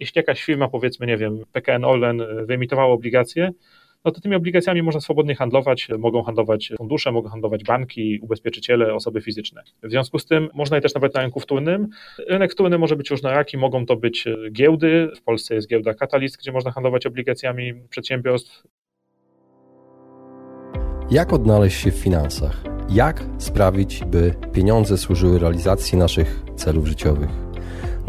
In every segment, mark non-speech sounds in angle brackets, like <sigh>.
Jeśli jakaś firma, powiedzmy, nie wiem, PKN Orlen wyemitowała obligacje, no to tymi obligacjami można swobodnie handlować. Mogą handlować fundusze, mogą handlować banki, ubezpieczyciele, osoby fizyczne. W związku z tym można je też nawet na rynku wtórnym. Rynek wtórny może być różnoraki, mogą to być giełdy. W Polsce jest giełda Catalyst, gdzie można handlować obligacjami przedsiębiorstw. Jak odnaleźć się w finansach? Jak sprawić, by pieniądze służyły realizacji naszych celów życiowych?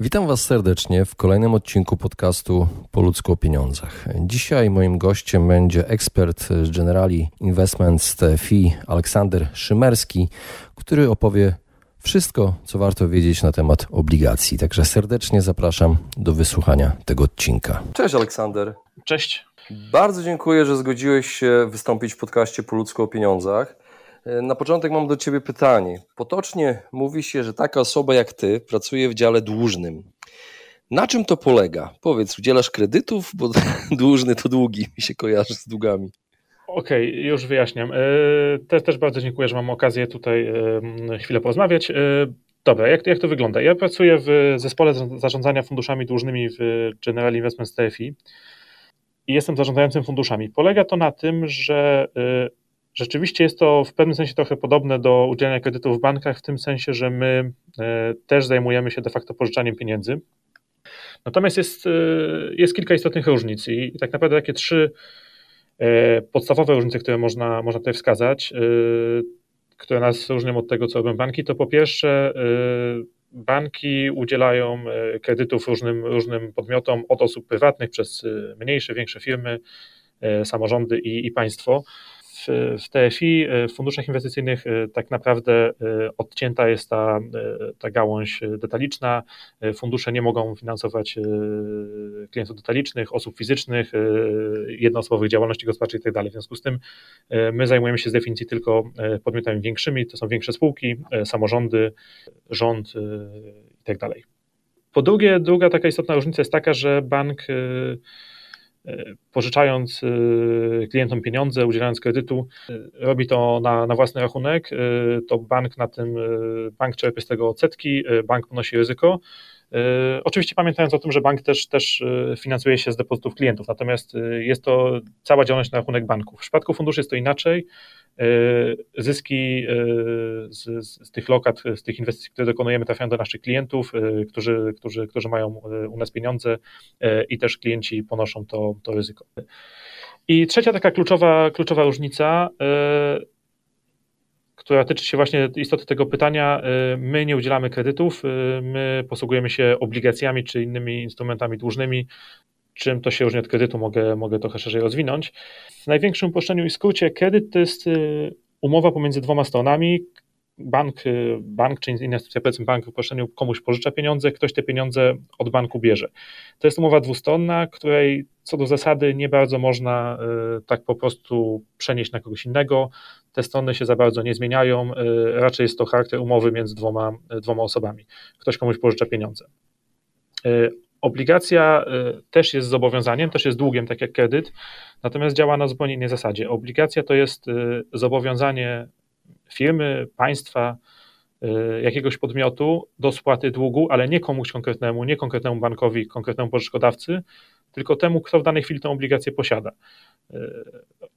Witam Was serdecznie w kolejnym odcinku podcastu Po ludzku o pieniądzach. Dzisiaj moim gościem będzie ekspert z Generali Investments TFI Aleksander Szymerski, który opowie wszystko, co warto wiedzieć na temat obligacji. Także serdecznie zapraszam do wysłuchania tego odcinka. Cześć Aleksander. Cześć. Bardzo dziękuję, że zgodziłeś się wystąpić w podcaście Po ludzku o pieniądzach. E, na początek mam do Ciebie pytanie. Potocznie mówi się, że taka osoba jak Ty pracuje w dziale dłużnym. Na czym to polega? Powiedz, udzielasz kredytów, bo <laughs> dłużny to długi, mi się kojarzy z długami. Okej, okay, już wyjaśniam. E, też, też bardzo dziękuję, że mam okazję tutaj chwilę porozmawiać. E, dobra, jak, jak to wygląda? Ja pracuję w zespole zarządzania funduszami dłużnymi w General Investment TFI i jestem zarządzającym funduszami. Polega to na tym, że Rzeczywiście jest to w pewnym sensie trochę podobne do udzielania kredytów w bankach, w tym sensie, że my e, też zajmujemy się de facto pożyczaniem pieniędzy. Natomiast jest, e, jest kilka istotnych różnic i tak naprawdę takie trzy e, podstawowe różnice, które można, można tutaj wskazać, które nas różnią od tego, co robią banki, to po pierwsze banki udzielają kredytów różnym, różnym podmiotom od osób prywatnych przez mniejsze, większe firmy, samorządy i, i państwo w TFI, w funduszach inwestycyjnych e, tak naprawdę e, odcięta jest ta, e, ta gałąź detaliczna. Fundusze nie mogą finansować klientów detalicznych, osób fizycznych, jednoosobowych działalności gospodarczej itd. Tak w związku z tym my zajmujemy się z definicji tylko podmiotami większymi, to są większe spółki, samorządy, rząd itd. Tak po drugie, druga taka istotna różnica jest taka, że bank pożyczając y, klientom pieniądze, udzielając kredytu, y, robi to na, na własny rachunek, y, to bank na tym, bank czerpie z tego odsetki, bank ponosi ryzyko. Oczywiście pamiętając o tym, że bank też, też finansuje się z depozytów klientów, natomiast jest to cała działalność na rachunek banków. W przypadku funduszy jest to inaczej. E, zyski e, z, z, tych lokat, z tych inwestycji, które dokonujemy, trafiają do naszych klientów, e, którzy, którzy, którzy mają u nas pieniądze i też klienci ponoszą to, to ryzyko. I trzecia taka kluczowa, kluczowa różnica, która tyczy się właśnie istoty tego pytania, my nie udzielamy kredytów, my posługujemy się obligacjami czy innymi instrumentami dłużnymi, czym to się różni od kredytu, mogę, mogę trochę szerzej rozwinąć. W największym uproszczeniu i skrócie, kredyt to jest y, umowa pomiędzy dwoma stronami. Bank, y, bank czy inna instytucja, powiedzmy bank w uproszczeniu komuś pożycza pieniądze, ktoś te pieniądze od banku bierze. To jest umowa dwustronna, której co do zasady nie bardzo można y, tak po prostu przenieść na kogoś innego. Te strony się za bardzo nie zmieniają, raczej jest to charakter umowy między dwoma, dwoma osobami. Ktoś komuś pożycza pieniądze. Obligacja y, też jest zobowiązaniem, też jest długiem, tak jak kredyt, natomiast działa na zupełnie innej zasadzie. Obligacja to jest y, zobowiązanie firmy, państwa, y, jakiegoś podmiotu do spłaty długu, ale nie komuś konkretnemu, nie konkretnemu bankowi, konkretnemu pożyczkodawcy, tylko temu, kto w danej chwili tę obligację posiada.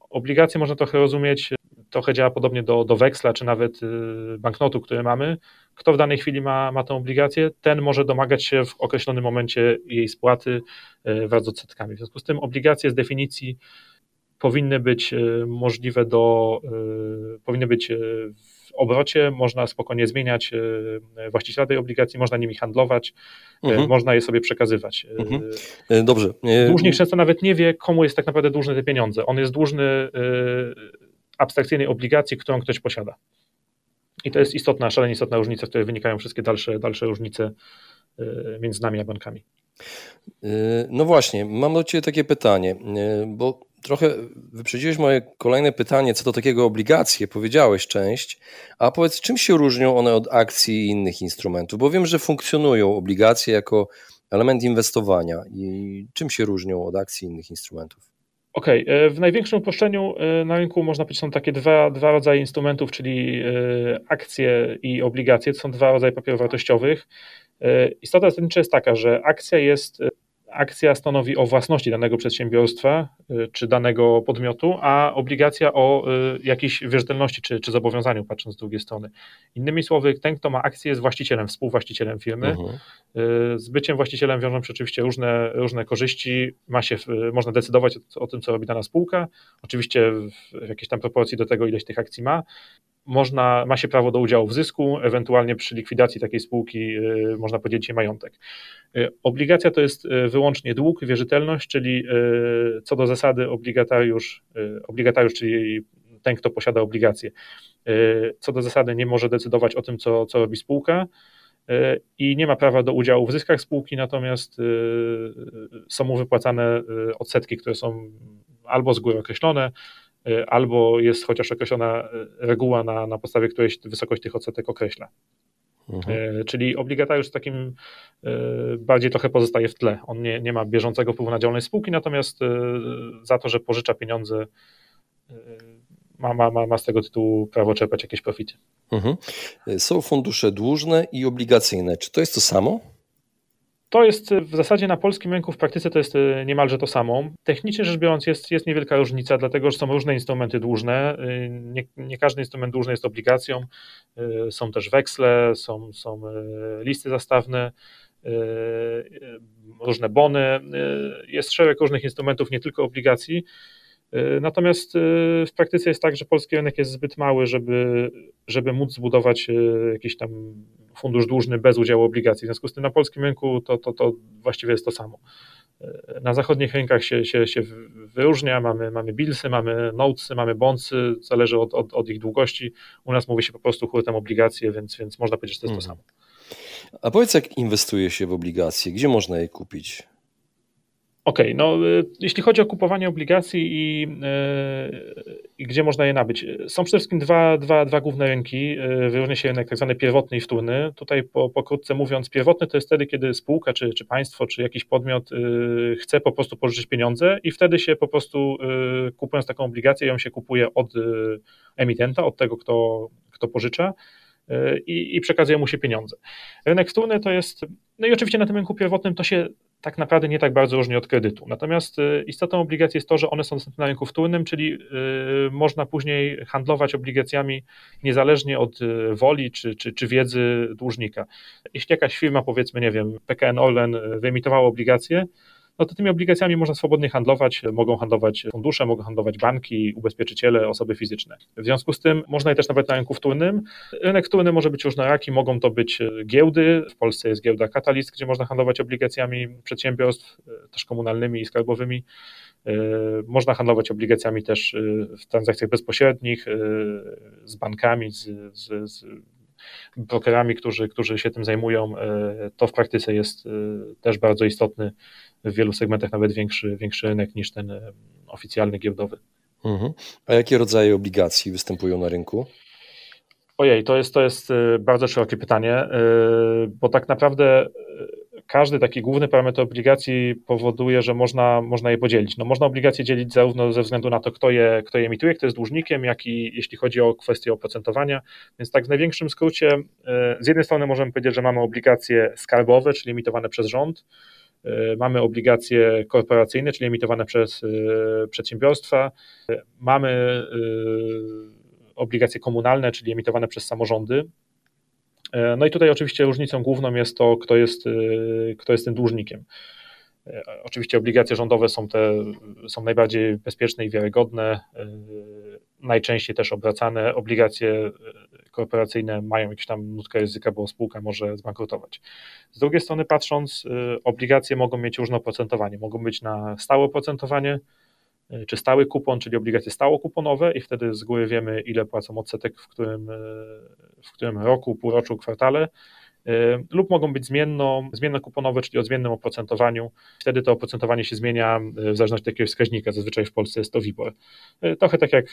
Obligacje można trochę rozumieć trochę działa podobnie do, do weksla, czy nawet y, banknotu, który mamy. Kto w danej chwili ma, ma tę obligację, ten może domagać się w określonym momencie jej spłaty y, wraz z odsetkami. W związku z tym obligacje z definicji powinny być y, możliwe do, powinny być w obrocie, można spokojnie zmieniać właściciela tej obligacji, można nimi handlować, mhm. można je sobie przekazywać. Mhm. Dobrze. Dłużnik często nawet nie wie, komu jest tak naprawdę dłużny te pieniądze. On jest dłużny abstrakcyjnej obligacji, którą ktoś posiada. I to jest istotna, szalenie istotna różnica, z której wynikają wszystkie dalsze, dalsze różnice między nami a bankami. No właśnie, mam do Ciebie takie pytanie, bo trochę wyprzedziłeś moje kolejne pytanie co do takiego obligacje, powiedziałeś część, a powiedz, czym się różnią one od akcji i innych instrumentów? Bo wiem, że funkcjonują obligacje jako element inwestowania i czym się różnią od akcji i innych instrumentów? Okej, okay. w największym uproszczeniu e, na rynku można powiedzieć, są takie dwa, dwa rodzaje instrumentów, czyli e, akcje i obligacje. To są dwa rodzaje papierów wartościowych. E, istota zasadnicza jest taka, że akcja jest akcja stanowi o własności danego przedsiębiorstwa y, czy danego podmiotu, a obligacja o y, jakiejś wierzytelności czy, czy zobowiązaniu, patrząc z drugiej strony. Innymi słowy, ten, kto ma akcję, jest właścicielem, współwłaścicielem firmy. Uh mhm. -huh. Z byciem właścicielem wiążą się oczywiście różne, różne korzyści. Ma się, można decydować o, o tym, co robi dana spółka, oczywiście w jakiejś tam proporcji do tego, ileś tych akcji ma można, ma się prawo do udziału w zysku, ewentualnie przy likwidacji takiej spółki y, można podzielić się majątek. Y, obligacja to jest y, wyłącznie dług, wierzytelność, czyli co do zasady obligatariusz, obligatariusz czyli ten, kto posiada obligacje, co do zasady nie może decydować o tym, co, co robi spółka i nie ma prawa do udziału w zyskach spółki, natomiast są mu wypłacane odsetki, które są albo z góry określone, albo jest chociaż określona y, reguła, na, na podstawie której wysokość tych odsetek określa. Mhm. Y, czyli obligatariusz w takim bardziej trochę pozostaje w tle. On nie, nie ma bieżącego wpływu na działalność spółki, natomiast za to, że pożycza pieniądze, ma, ma, ma, ma z tego tytułu prawo czerpać jakieś profity. Mhm. Są fundusze dłużne i obligacyjne. Czy to jest to samo? To jest w zasadzie na polskim rynku w praktyce to jest e, niemalże to samo. Technicznie rzecz biorąc jest, jest niewielka różnica, dlatego że są różne instrumenty dłużne. E, nie, nie każdy instrument dłużny jest obligacją. E, są też weksle, są, są listy zastawne, różne bony. Jest szereg różnych instrumentów, nie tylko obligacji. Natomiast w praktyce jest tak, że polski rynek jest zbyt mały, żeby, żeby móc zbudować jakiś tam fundusz dłużny bez udziału obligacji. W związku z tym na polskim rynku to, to, to właściwie jest to samo. Na zachodnich rynkach się, się, się wyróżnia, mamy, mamy billsy, mamy notesy, mamy bondsy, zależy od, od, od ich długości. U nas mówi się po prostu hurtem obligacje, więc, więc można powiedzieć, że to jest to mhm. samo. A powiedz, jak inwestuje się w obligacje? Gdzie można je kupić? Okej, okay, no y, jeśli chodzi o kupowanie obligacji i, y, i, gdzie można je nabyć, są przede wszystkim dwa, dwa, dwa główne rynki. Y, wyróżnia się rynek tak zwany pierwotny i wtórny. Tutaj po, pokrótce mówiąc, pierwotny to jest wtedy, kiedy spółka, czy, czy państwo, czy jakiś podmiot chce po prostu pożyczyć pieniądze i wtedy się po prostu kupując taką obligację, ją się kupuje od emitenta, od tego, kto, kto pożycza i, i przekazuje mu się pieniądze. Rynek wtórny to jest, no i oczywiście na tym rynku pierwotnym to się tak naprawdę nie tak bardzo różni od kredytu. Natomiast y, istotą obligacji jest to, że one są dostępne na rynku wtórnym, czyli y, można później handlować obligacjami niezależnie od y, woli czy, czy, czy wiedzy dłużnika. Jeśli jakaś firma, powiedzmy, nie wiem, PKN Orlen wyemitowała obligacje, no to tymi obligacjami można swobodnie handlować. Mogą handlować fundusze, mogą handlować banki, ubezpieczyciele, osoby fizyczne. W związku z tym można je też nawet na rynku wtórnym. Rynek wtórny może być różnoraki, mogą to być e, giełdy. W Polsce jest giełda Catalyst, gdzie można handlować obligacjami przedsiębiorstw, e, też komunalnymi i skarbowymi. E, można handlować obligacjami też w transakcjach bezpośrednich z bankami, z, z, z brokerami, którzy, którzy się tym zajmują. To w praktyce jest też bardzo istotny w wielu segmentach nawet większy, większy rynek niż ten oficjalny giełdowy. Mhm. A jakie rodzaje obligacji występują na rynku? Ojej, to jest, to jest bardzo szerokie pytanie, bo tak naprawdę każdy taki główny parametr obligacji powoduje, że można, można je podzielić. No, można obligacje dzielić zarówno ze względu na to, kto je, kto je emituje, kto jest dłużnikiem, jak i jeśli chodzi o kwestię oprocentowania. Więc tak w największym skrócie, z jednej strony możemy powiedzieć, że mamy obligacje skarbowe, czyli emitowane przez rząd, E, mamy obligacje korporacyjne, czyli emitowane przez e, przedsiębiorstwa. E, mamy obligacje komunalne, czyli emitowane przez samorządy. No i tutaj oczywiście różnicą główną jest to, kto jest, kto jest tym dłużnikiem. Oczywiście obligacje rządowe są, te, są najbardziej bezpieczne i wiarygodne, najczęściej też obracane. Obligacje korporacyjne mają jakąś tam nutkę ryzyka, bo spółka może zbankrutować. Z drugiej strony patrząc, obligacje mogą mieć różne oprocentowanie. Mogą być na stałe oprocentowanie, czy stały kupon, czyli obligacje stałokuponowe i wtedy z góry wiemy, ile płacą odsetek w którym, y, w którym roku, półroczu, kwartale. lub mogą być zmienno, zmienno-kuponowe, czyli o zmiennym oprocentowaniu. Wtedy to oprocentowanie się zmienia w zależności od jakiegoś wskaźnika, zazwyczaj w Polsce jest to WIBOR. Trochę tak jak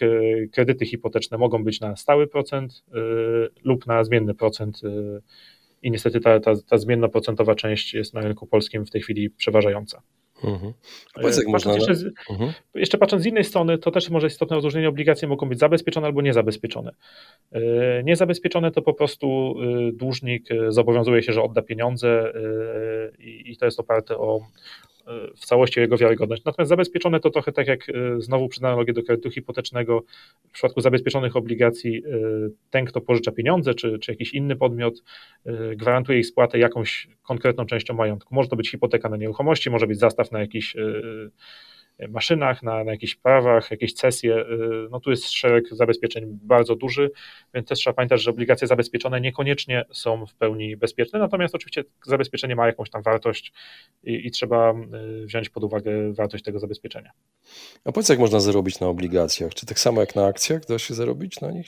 kredyty hipoteczne mogą być na stały procent lub na zmienny procent i niestety ta, ta, ta zmienna procentowa część jest na rynku polskim w tej chwili przeważająca. Mhm. Powiedz, można... jeszcze, z, mhm. jeszcze, patrząc z innej strony, to też może istotne rozróżnienie, obligacje mogą być zabezpieczone albo niezabezpieczone. E, niezabezpieczone to po prostu e, dłużnik e, zobowiązuje się, że odda pieniądze i to jest oparte o, w całości jego wiarygodność. Natomiast zabezpieczone to trochę tak jak e, znowu przy analogię do kredytu hipotecznego, w przypadku zabezpieczonych obligacji e, ten, kto pożycza pieniądze, czy, czy jakiś inny podmiot, e, gwarantuje ich spłatę jakąś konkretną częścią majątku. Może to być hipoteka na nieruchomości, może być zastaw na jakiś maszynach, na, na jakichś prawach, jakieś cesje. Y, no tu jest szereg zabezpieczeń bardzo duży, więc też trzeba pamiętać, że obligacje zabezpieczone niekoniecznie są w pełni bezpieczne, natomiast oczywiście zabezpieczenie ma jakąś tam wartość i, i trzeba y, wziąć pod uwagę wartość tego zabezpieczenia. A powiedz, jak można zarobić na obligacjach? Czy tak samo jak na akcjach da się zarobić na nich?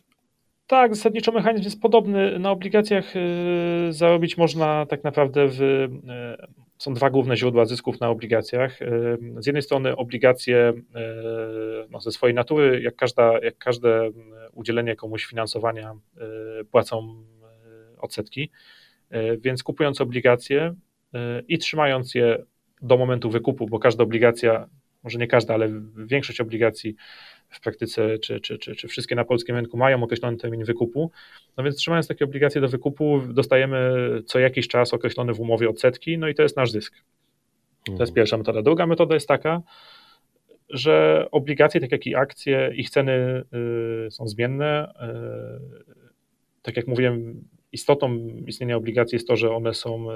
Tak, zasadniczo mechanizm jest podobny. Na obligacjach y, zarobić można tak naprawdę w są dwa główne źródła zysków na obligacjach. Z jednej strony obligacje no, ze swojej natury, jak, każda, jak każde udzielenie komuś finansowania, płacą odsetki, więc kupując obligacje i trzymając je do momentu wykupu, bo każda obligacja, może nie każda, ale większość obligacji w praktyce, czy, czy, czy, czy wszystkie na polskim rynku mają określony termin wykupu. No więc trzymając takie obligacje do wykupu, dostajemy co jakiś czas określone w umowie odsetki, no i to jest nasz zysk. To jest mhm. pierwsza metoda. Druga metoda jest taka, że obligacje, tak jak i akcje, ich ceny y, są zmienne. Y, tak jak mówiłem, istotą istnienia obligacji jest to, że one są y,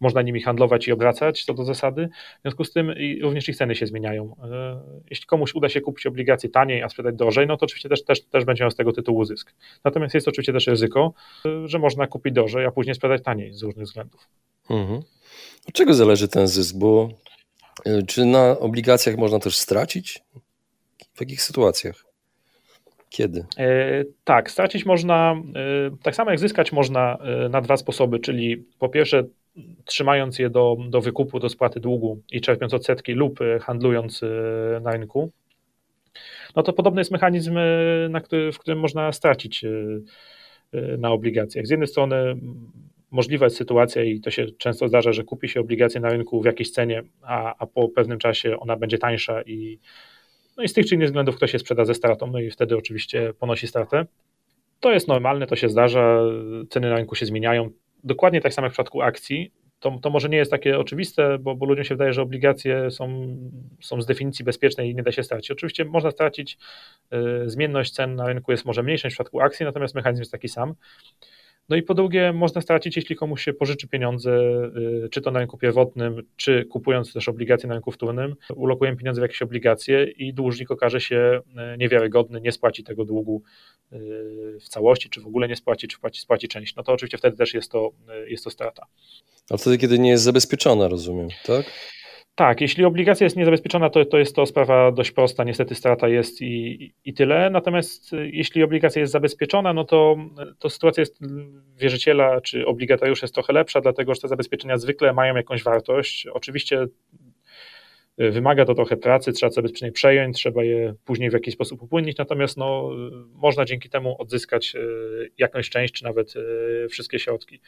można nimi handlować i obracać co do zasady. W związku z tym również ich ceny się zmieniają. E, jeśli komuś uda się kupić obligacje taniej, a sprzedać drożej, no to oczywiście też, też, też będzie miał z tego tytułu zysk. Natomiast jest oczywiście też ryzyko, e, że można kupić drożej, a później sprzedać taniej z różnych względów. Mhm. Od czego zależy ten zysk? Bo e, czy na obligacjach można też stracić? W jakich sytuacjach? Kiedy? Tak, stracić można, tak samo jak zyskać można na dwa sposoby, czyli po pierwsze trzymając je do, do wykupu, do spłaty długu i czerpiąc odsetki lub e, handlując e, na rynku, no to podobny jest mechanizm, e, który, w którym można stracić na obligacjach. Z jednej strony możliwa jest sytuacja i to się często zdarza, że kupi się obligacje na rynku w jakiejś cenie, a, a po pewnym czasie ona będzie tańsza i, no i z tych czy innych względów ktoś się sprzeda ze stratą, no i wtedy oczywiście ponosi stratę. To jest normalne, to się zdarza, ceny na rynku się zmieniają, dokładnie tak samo jak w przypadku akcji, to, to może nie jest takie oczywiste, bo, bo ludziom się wydaje, że obligacje są, są z definicji bezpieczne i nie da się stracić. Oczywiście można stracić, y, zmienność cen na rynku jest może mniejsza niż w przypadku akcji, natomiast mechanizm jest taki sam. No i po drugie, można stracić, jeśli komuś się pożyczy pieniądze, y, czy to na rynku pierwotnym, czy kupując też obligacje na rynku wtórnym, ulokujemy pieniądze w jakieś obligacje i dłużnik okaże się y, niewiarygodny, nie spłaci tego długu y, w całości, czy w ogóle nie spłaci, czy spłaci, spłaci część. No to oczywiście wtedy też jest to, jest to strata. A wtedy, kiedy nie jest zabezpieczona, rozumiem, tak? Tak, jeśli obligacja jest niezabezpieczona, to, to jest to sprawa dość prosta, niestety strata jest i, i tyle. Natomiast y, jeśli obligacja jest zabezpieczona, no to, to sytuacja jest wierzyciela czy obligatariusza jest trochę lepsza, dlatego że te zabezpieczenia zwykle mają jakąś wartość. Oczywiście y, wymaga to trochę pracy, trzeba zabezpieczenie przejąć, trzeba je później w jakiś sposób upłynnić, natomiast no, można dzięki temu odzyskać y, jakąś część, czy nawet wszystkie środki.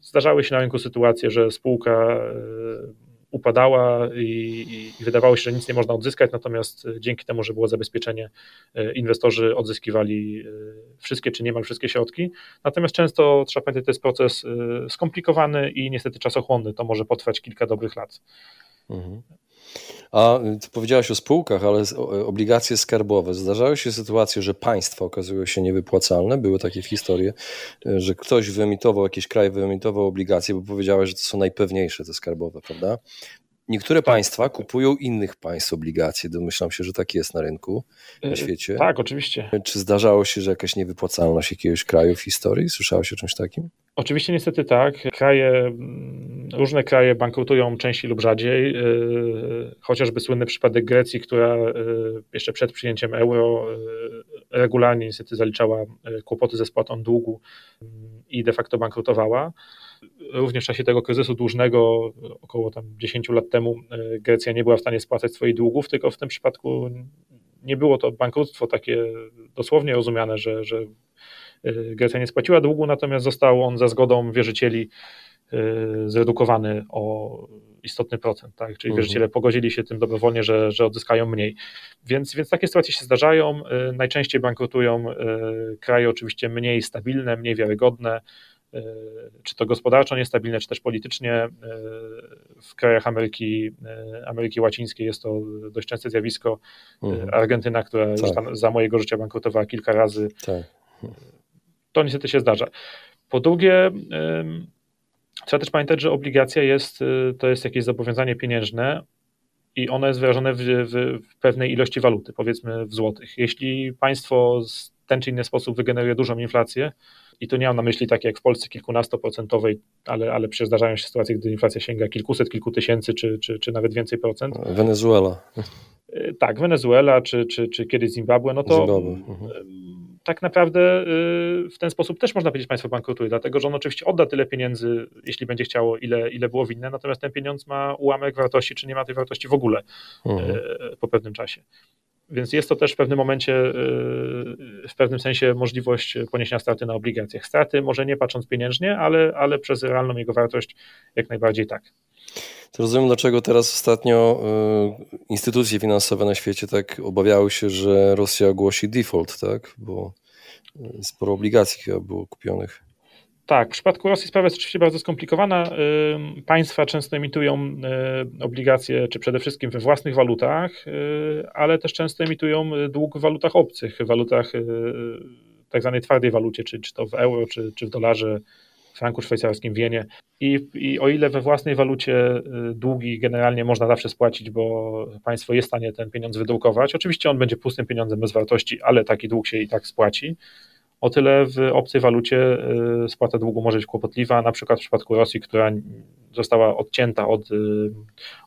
Zdarzały się na rynku sytuacje, że spółka upadała i, i, wydawało się, że nic nie można odzyskać, natomiast e, dzięki temu, że było zabezpieczenie, e, inwestorzy odzyskiwali e, wszystkie czy niemal wszystkie środki. Natomiast często trzeba pamiętać, to jest proces skomplikowany i niestety czasochłonny. To może potrwać kilka dobrych lat. Mhm. A ty powiedziałaś o spółkach, ale obligacje skarbowe. Zdarzały się sytuacje, że państwa okazują się niewypłacalne. Były takie historie, że ktoś wyemitował, jakiś kraj wyemitował obligacje, bo powiedziałeś, że to są najpewniejsze te skarbowe, prawda? Niektóre państwa kupują innych państw obligacje. Domyślam się, że tak jest na rynku, na e, świecie. Tak, oczywiście. Czy zdarzało się, że jakaś niewypłacalność jakiegoś kraju w historii? Słyszałeś o czymś takim? Oczywiście niestety tak. Kraje, różne kraje bankrutują częściej lub rzadziej. E, chociażby słynny przypadek Grecji, która e, jeszcze przed przyjęciem euro regularnie niestety zaliczała kłopoty ze spłatą długu i de facto bankrutowała. Również w czasie tego kryzysu dłużnego, około tam 10 lat temu, Grecja nie była w stanie spłacać swoich długów, tylko w tym przypadku nie było to bankructwo takie dosłownie rozumiane, że, że Grecja nie spłaciła długu, natomiast został on za zgodą wierzycieli zredukowany o istotny procent, tak? czyli mhm. wierzyciele pogodzili się tym dobrowolnie, że, że odzyskają mniej. Więc, więc takie sytuacje się zdarzają. Najczęściej bankrutują kraje oczywiście mniej stabilne, mniej wiarygodne, czy to gospodarczo niestabilne, czy też politycznie. W krajach Ameryki, Ameryki Łacińskiej jest to dość częste zjawisko. Mhm. Argentyna, która tak. za mojego życia bankrutowała kilka razy. Tak. To niestety się zdarza. Po drugie, Trzeba też pamiętać, że obligacja jest, to jest jakieś zobowiązanie pieniężne i ono jest wyrażone w, w, w pewnej ilości waluty, powiedzmy w złotych. Jeśli państwo w ten czy inny sposób wygeneruje dużą inflację, i tu nie mam na myśli takie jak w Polsce kilkunastoprocentowej, ale, ale przecież zdarzają się sytuacje, gdy inflacja sięga kilkuset, kilku tysięcy, czy, czy, czy nawet więcej procent. Wenezuela. Y, tak, Wenezuela, czy, czy, czy kiedyś Zimbabwe, no to Zimbabwe. Mhm tak naprawdę y, w ten sposób też można powiedzieć, państwo bankrutuje, dlatego że on oczywiście odda tyle pieniędzy, jeśli będzie chciało, ile, ile było winne, natomiast ten pieniądz ma ułamek wartości, czy nie ma tej wartości w ogóle mhm. Y, po pewnym czasie. Więc jest to też w pewnym momencie, y, w pewnym sensie możliwość poniesienia straty na obligacjach. Straty może nie patrząc pieniężnie, ale, ale przez realną jego wartość jak najbardziej tak. To rozumiem, dlaczego teraz ostatnio y, instytucje finansowe na świecie tak obawiały się, że Rosja ogłosi default, tak? Bo y, sporo obligacji chyba było kupionych. Tak, w przypadku Rosji sprawa jest oczywiście bardzo skomplikowana. Y, państwa często emitują obligacje, czy przede wszystkim we własnych walutach, ale też często emitują dług w walutach obcych, w walutach tak zwanej twardej walucie, czy, czy to w euro, czy, czy w dolarze franku szwajcarskim, w jenie. I, I o ile we własnej walucie y, długi generalnie można zawsze spłacić, bo państwo jest w stanie ten pieniądz wydrukować, oczywiście on będzie pustym pieniądzem bez wartości, ale taki dług się i tak spłaci. O tyle w obcej walucie y, spłata długu może być kłopotliwa, na przykład w przypadku Rosji, która została odcięta od, y,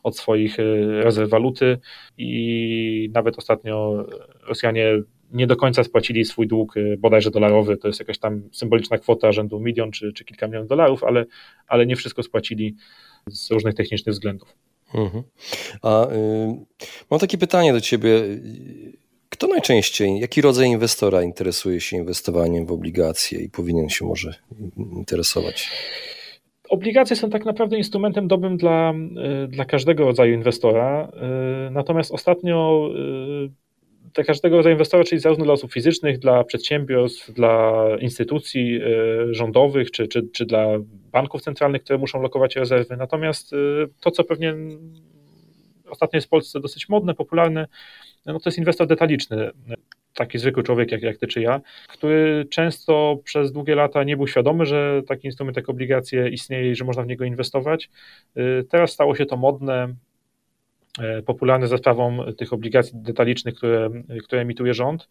od swoich rezerw waluty i nawet ostatnio Rosjanie nie do końca spłacili swój dług y, bodajże dolarowy, to jest jakaś tam symboliczna kwota rzędu milion czy, czy kilka milionów dolarów, ale, ale nie wszystko spłacili z różnych technicznych względów. Mhm. A y, mam takie pytanie do ciebie. Kto najczęściej, jaki rodzaj inwestora interesuje się inwestowaniem w obligacje i powinien się może interesować? Obligacje są tak naprawdę instrumentem dobrym dla, y, dla każdego rodzaju inwestora. Y, natomiast ostatnio dla każdego rodzaju inwestora, czyli zarówno dla osób fizycznych, dla przedsiębiorstw, dla instytucji rządowych, czy, czy, czy dla banków centralnych, które muszą lokować rezerwy. Natomiast to, co pewnie ostatnio jest w Polsce dosyć modne, popularne, no to jest inwestor detaliczny. Taki zwykły człowiek jak, jak ty czy ja, który często przez długie lata nie był świadomy, że taki instrument jak obligacje istnieje i że można w niego inwestować. E, teraz stało się to modne, E, popularne za sprawą tych obligacji detalicznych, które, które emituje rząd.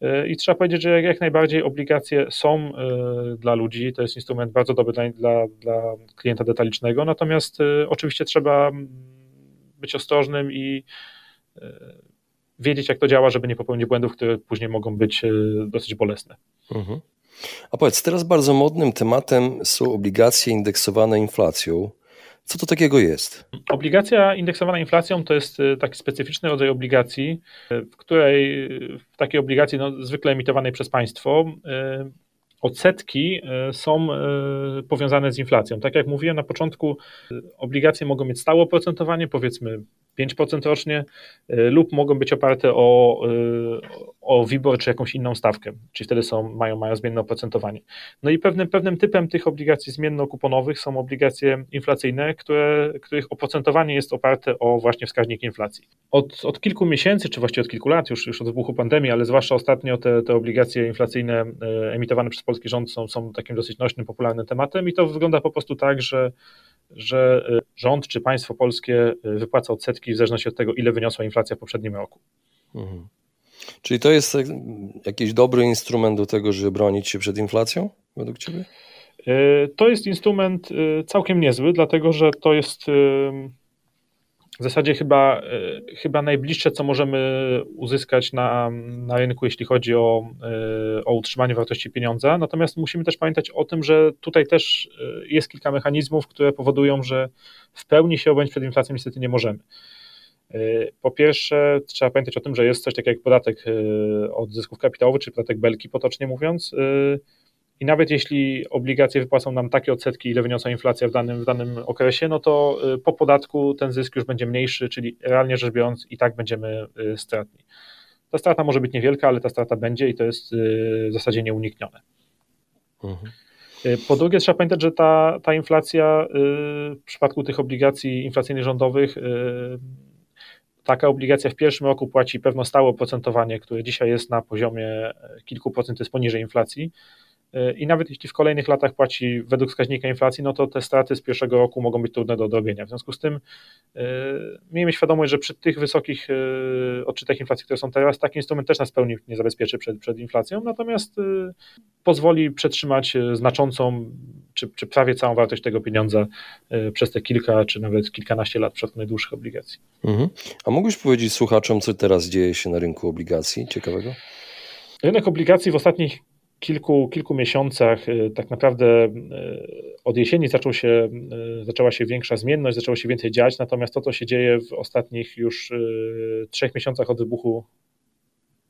E, I trzeba powiedzieć, że jak najbardziej obligacje są dla ludzi, to jest instrument bardzo dobry dla, dla klienta detalicznego, natomiast oczywiście trzeba być ostrożnym i wiedzieć, jak to działa, żeby nie popełnić błędów, które później mogą być dosyć bolesne. Mhm. A powiedz, teraz bardzo modnym tematem są obligacje indeksowane inflacją. Co to takiego jest? Obligacja indeksowana inflacją to jest y, taki specyficzny rodzaj obligacji, y, w której w takiej obligacji no, zwykle emitowanej przez państwo odsetki są powiązane z inflacją. Tak jak mówiłem na początku, obligacje mogą mieć stałe oprocentowanie, powiedzmy 5% rocznie, lub mogą być oparte o, o WIBOR czy jakąś inną stawkę, czyli wtedy są, mają, mają zmienne oprocentowanie. No i pewnym, pewnym typem tych obligacji zmiennokuponowych są obligacje inflacyjne, które, których oprocentowanie jest oparte o właśnie wskaźnik inflacji. Od, od kilku miesięcy, czy właściwie od kilku lat, już, już od wybuchu pandemii, ale zwłaszcza ostatnio te, te obligacje inflacyjne emitowane przez polski rząd są, są takim dosyć nośnym, popularnym tematem i to wygląda po prostu tak, że że y, rząd czy państwo polskie y, wypłaca odsetki w zależności od tego, ile wyniosła inflacja w poprzednim roku. Mhm. Czyli to jest jakiś dobry instrument do tego, żeby bronić się przed inflacją, według Ciebie? Y, to jest instrument całkiem niezły, dlatego że to jest w zasadzie chyba, chyba najbliższe, co możemy uzyskać na, na rynku, jeśli chodzi o, o utrzymanie wartości pieniądza. Natomiast musimy też pamiętać o tym, że tutaj też jest kilka mechanizmów, które powodują, że w pełni się objąć przed inflacją niestety nie możemy. Po pierwsze, trzeba pamiętać o tym, że jest coś takiego jak podatek od zysków kapitałowych, czy podatek belki, potocznie mówiąc. I nawet jeśli obligacje wypłacą nam takie odsetki, ile wyniosła inflacja w danym, w danym okresie, no to po podatku ten zysk już będzie mniejszy, czyli realnie rzecz biorąc i tak będziemy stratni. Ta strata może być niewielka, ale ta strata będzie i to jest w zasadzie nieuniknione. Mhm. Po drugie, trzeba pamiętać, że ta, ta inflacja w przypadku tych obligacji inflacyjnych rządowych taka obligacja w pierwszym roku płaci pewno stałe oprocentowanie, które dzisiaj jest na poziomie kilku procent, jest poniżej inflacji. E, I nawet jeśli w kolejnych latach płaci według wskaźnika inflacji, no to te straty z pierwszego roku mogą być trudne do odrobienia. W związku z tym yy, miejmy świadomość, że przy tych wysokich yy, odczytach inflacji, które są teraz, taki instrument też nas pełni nie zabezpieczy przed, przed inflacją, natomiast yy, pozwoli przetrzymać znaczącą czy, czy prawie całą wartość tego pieniądza przez te kilka czy nawet kilkanaście lat przypadku najdłuższych obligacji. Mhm. A mógłbyś powiedzieć słuchaczom, co teraz dzieje się na rynku obligacji ciekawego? Rynek obligacji w ostatnich kilku, kilku miesiącach, y, tak naprawdę y, od jesieni zaczął się, y, zaczęła się większa zmienność, zaczęło się więcej dziać, natomiast to, co się dzieje w ostatnich już trzech miesiącach od wybuchu,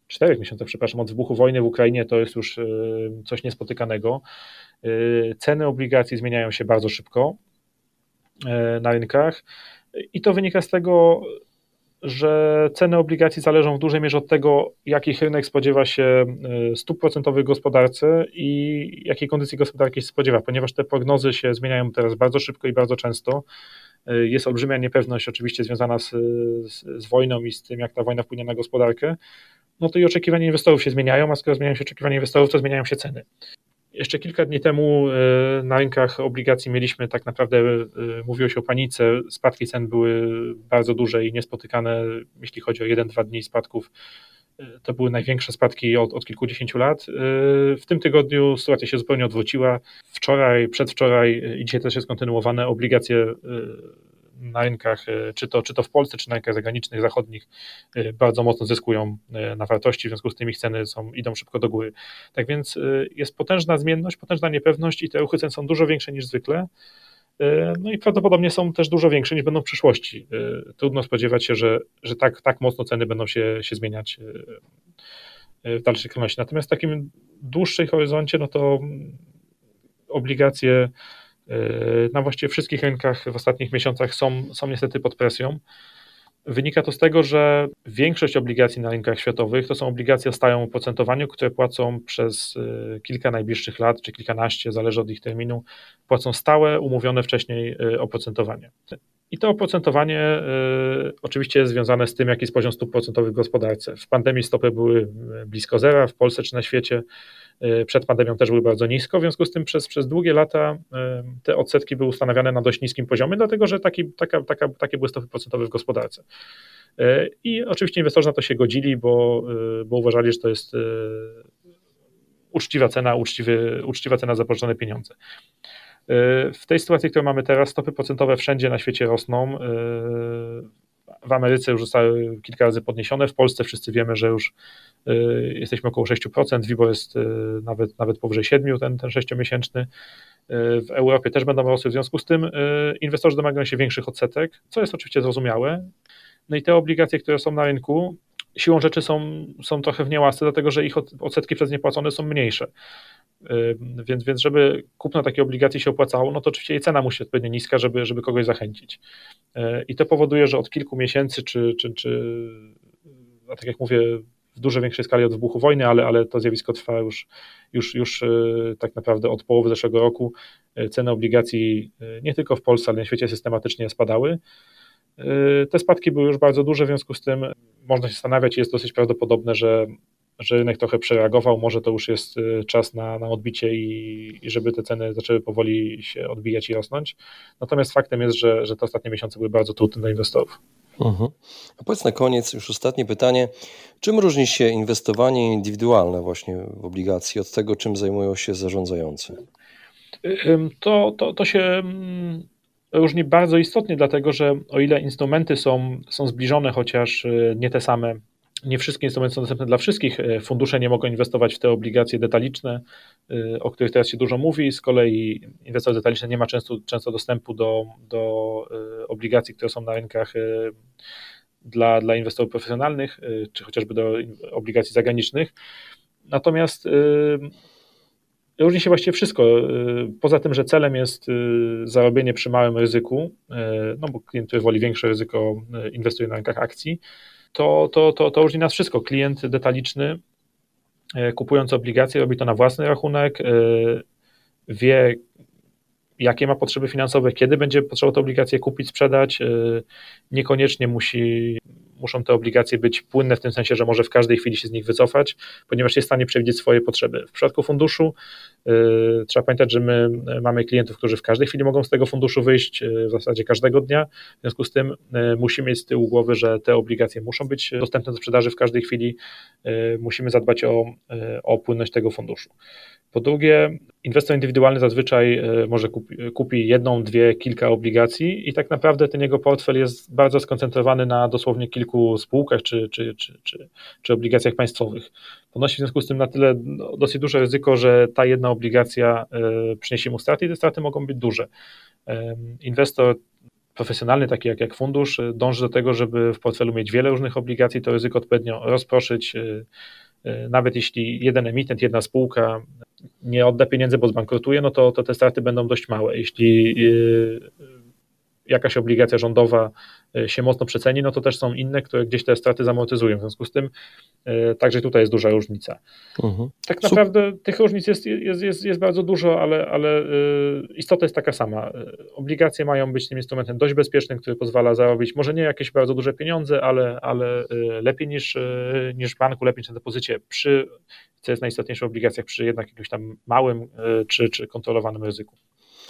czterech miesiącach, przepraszam, od wybuchu wojny w Ukrainie, to jest już coś niespotykanego. Ceny obligacji zmieniają się bardzo szybko na rynkach i to wynika z tego, że ceny obligacji zależą w dużej mierze od tego, jakich rynek spodziewa się y, stóp procentowych gospodarce i jakiej kondycji gospodarki się spodziewa, ponieważ te prognozy się zmieniają teraz bardzo szybko i bardzo często. Y, jest olbrzymia niepewność, oczywiście związana z, z, z wojną i z tym, jak ta wojna wpłynie na gospodarkę. No to i oczekiwania inwestorów się zmieniają, a skoro zmieniają się oczekiwania inwestorów, to zmieniają się ceny. Jeszcze kilka dni temu e, na rynkach obligacji mieliśmy tak naprawdę, e, mówiło się o panice, spadki cen były bardzo duże i niespotykane, jeśli chodzi o 1-2 dni spadków. E, to były największe spadki od, od kilkudziesięciu lat. W tym tygodniu sytuacja się zupełnie odwróciła. Wczoraj, przedwczoraj i dzisiaj też jest kontynuowane obligacje na rynkach, e, czy to, czy to w Polsce, czy na rynkach zagranicznych, zachodnich, e, bardzo mocno zyskują e, na wartości, w związku z tym ich ceny są, idą szybko do góry. Tak więc jest potężna zmienność, potężna niepewność i te ruchy cen są dużo większe niż zwykle. No i prawdopodobnie są też dużo większe niż będą w przyszłości. Trudno spodziewać się, że, że tak, tak mocno ceny będą się, się zmieniać w dalszej kolejności. Natomiast w takim dłuższym horyzoncie, no to obligacje na właściwie wszystkich rynkach w ostatnich miesiącach są, są niestety pod presją. Wynika to z tego, że większość obligacji na rynkach światowych to są obligacje o stałym oprocentowaniu, które płacą przez y, kilka najbliższych lat, czy kilkanaście, zależy od ich terminu, płacą stałe, umówione wcześniej y, oprocentowanie. I to oprocentowanie y, oczywiście jest związane z tym, jaki jest poziom stóp procentowych w gospodarce. W pandemii stopy były blisko zera, w Polsce czy na świecie. Y, przed pandemią też były bardzo nisko, w związku z tym przez, przez długie lata y, te odsetki były ustanawiane na dość niskim poziomie, dlatego że taki, taka, taka, takie były stopy procentowe w gospodarce. I oczywiście inwestorzy na to się godzili, bo, bo uważali, że to jest uczciwa cena, uczciwy, uczciwa cena za pożyczone pieniądze. W tej sytuacji, którą mamy teraz, stopy procentowe wszędzie na świecie rosną w Ameryce już zostały kilka razy podniesione, w Polsce wszyscy wiemy, że już y, jesteśmy około 6%, WIBOR jest y, nawet, nawet powyżej 7, ten, ten 6-miesięczny. Y, w Europie też będą rosły, w związku z tym inwestorzy domagają się większych odsetek, co jest oczywiście zrozumiałe. No i te obligacje, które są na rynku, siłą rzeczy są, są trochę w niełasce, dlatego że ich odsetki przez nie płacone są mniejsze. Więc, więc żeby kupno takiej obligacji się opłacało, no to oczywiście jej cena musi odpowiednio niska, żeby, żeby kogoś zachęcić. E, I to powoduje, że od kilku miesięcy, czy, czy, czy a tak jak mówię, w dużo większej skali od wybuchu wojny, ale, ale to zjawisko trwa już, już, już e, tak naprawdę od połowy zeszłego roku. E, ceny obligacji nie tylko w Polsce, ale na świecie systematycznie spadały. Te spadki były już bardzo duże, w związku z tym można się zastanawiać, jest dosyć prawdopodobne, że że rynek trochę przereagował, może to już jest y, czas na, na odbicie i, i, żeby te ceny zaczęły powoli się odbijać i rosnąć. Natomiast faktem jest, że, że te ostatnie miesiące były bardzo trudne dla inwestorów. Mhm. A powiedz na koniec już ostatnie pytanie. Czym różni się inwestowanie indywidualne właśnie w obligacji od tego, czym zajmują się zarządzający? To, to, to się różni bardzo istotnie, dlatego że o ile instrumenty są, są zbliżone, chociaż nie te same, nie wszystkie instrumenty są dostępne dla wszystkich, fundusze nie mogą inwestować w te obligacje detaliczne, o których teraz się dużo mówi, z kolei inwestor detaliczny nie ma często, często dostępu do, do obligacji, które są na rynkach dla, dla inwestorów profesjonalnych, czy chociażby do obligacji zagranicznych. Natomiast różni się właściwie wszystko. Poza tym, że celem jest zarobienie przy małym ryzyku, no bo klient, który woli większe ryzyko, inwestuje na rynkach akcji, to, to, to, to różni nas wszystko. Klient detaliczny, kupując obligacje, robi to na własny rachunek, wie, jakie ma potrzeby finansowe, kiedy będzie potrzebował te obligacje kupić, sprzedać. Niekoniecznie musi muszą te obligacje być płynne w tym sensie, że może w każdej chwili się z nich wycofać, ponieważ jest w stanie przewidzieć swoje potrzeby. W przypadku funduszu yy, trzeba pamiętać, że my mamy klientów, którzy w każdej chwili mogą z tego funduszu wyjść, yy, w zasadzie każdego dnia. W związku z tym musimy mieć z tyłu głowy, że te obligacje muszą być dostępne do sprzedaży w każdej chwili. Musimy zadbać o, o płynność tego funduszu. Po drugie, inwestor indywidualny zazwyczaj może kupi, kupi jedną, dwie, kilka obligacji i tak naprawdę ten jego portfel jest bardzo skoncentrowany na dosłownie kilku spółkach czy, czy, czy, czy, czy obligacjach państwowych. Ponosi w związku z tym na tyle no, dosyć duże ryzyko, że ta jedna obligacja przyniesie mu straty i te straty mogą być duże. Inwestor profesjonalny, taki jak, jak fundusz, dąży do tego, żeby w portfelu mieć wiele różnych obligacji, to ryzyko odpowiednio rozproszyć, nawet jeśli jeden emitent, jedna spółka nie odda pieniędzy, bo zbankrutuje, no to, to te straty będą dość małe. Jeśli jakaś obligacja rządowa e, się mocno przeceni, no to też są inne, które gdzieś te straty zamortyzują. W związku z tym e, także tutaj jest duża różnica. Mhm. Tak naprawdę tych różnic jest, jest, jest, jest bardzo dużo, ale, ale e, istota jest taka sama. Obligacje mają być tym instrumentem dość bezpiecznym, który pozwala zarobić może nie jakieś bardzo duże pieniądze, ale, ale lepiej niż, niż w banku, lepiej niż na depozycie przy, co jest najistotniejsze w obligacjach, przy jednak jakimś tam małym czy, czy kontrolowanym ryzyku.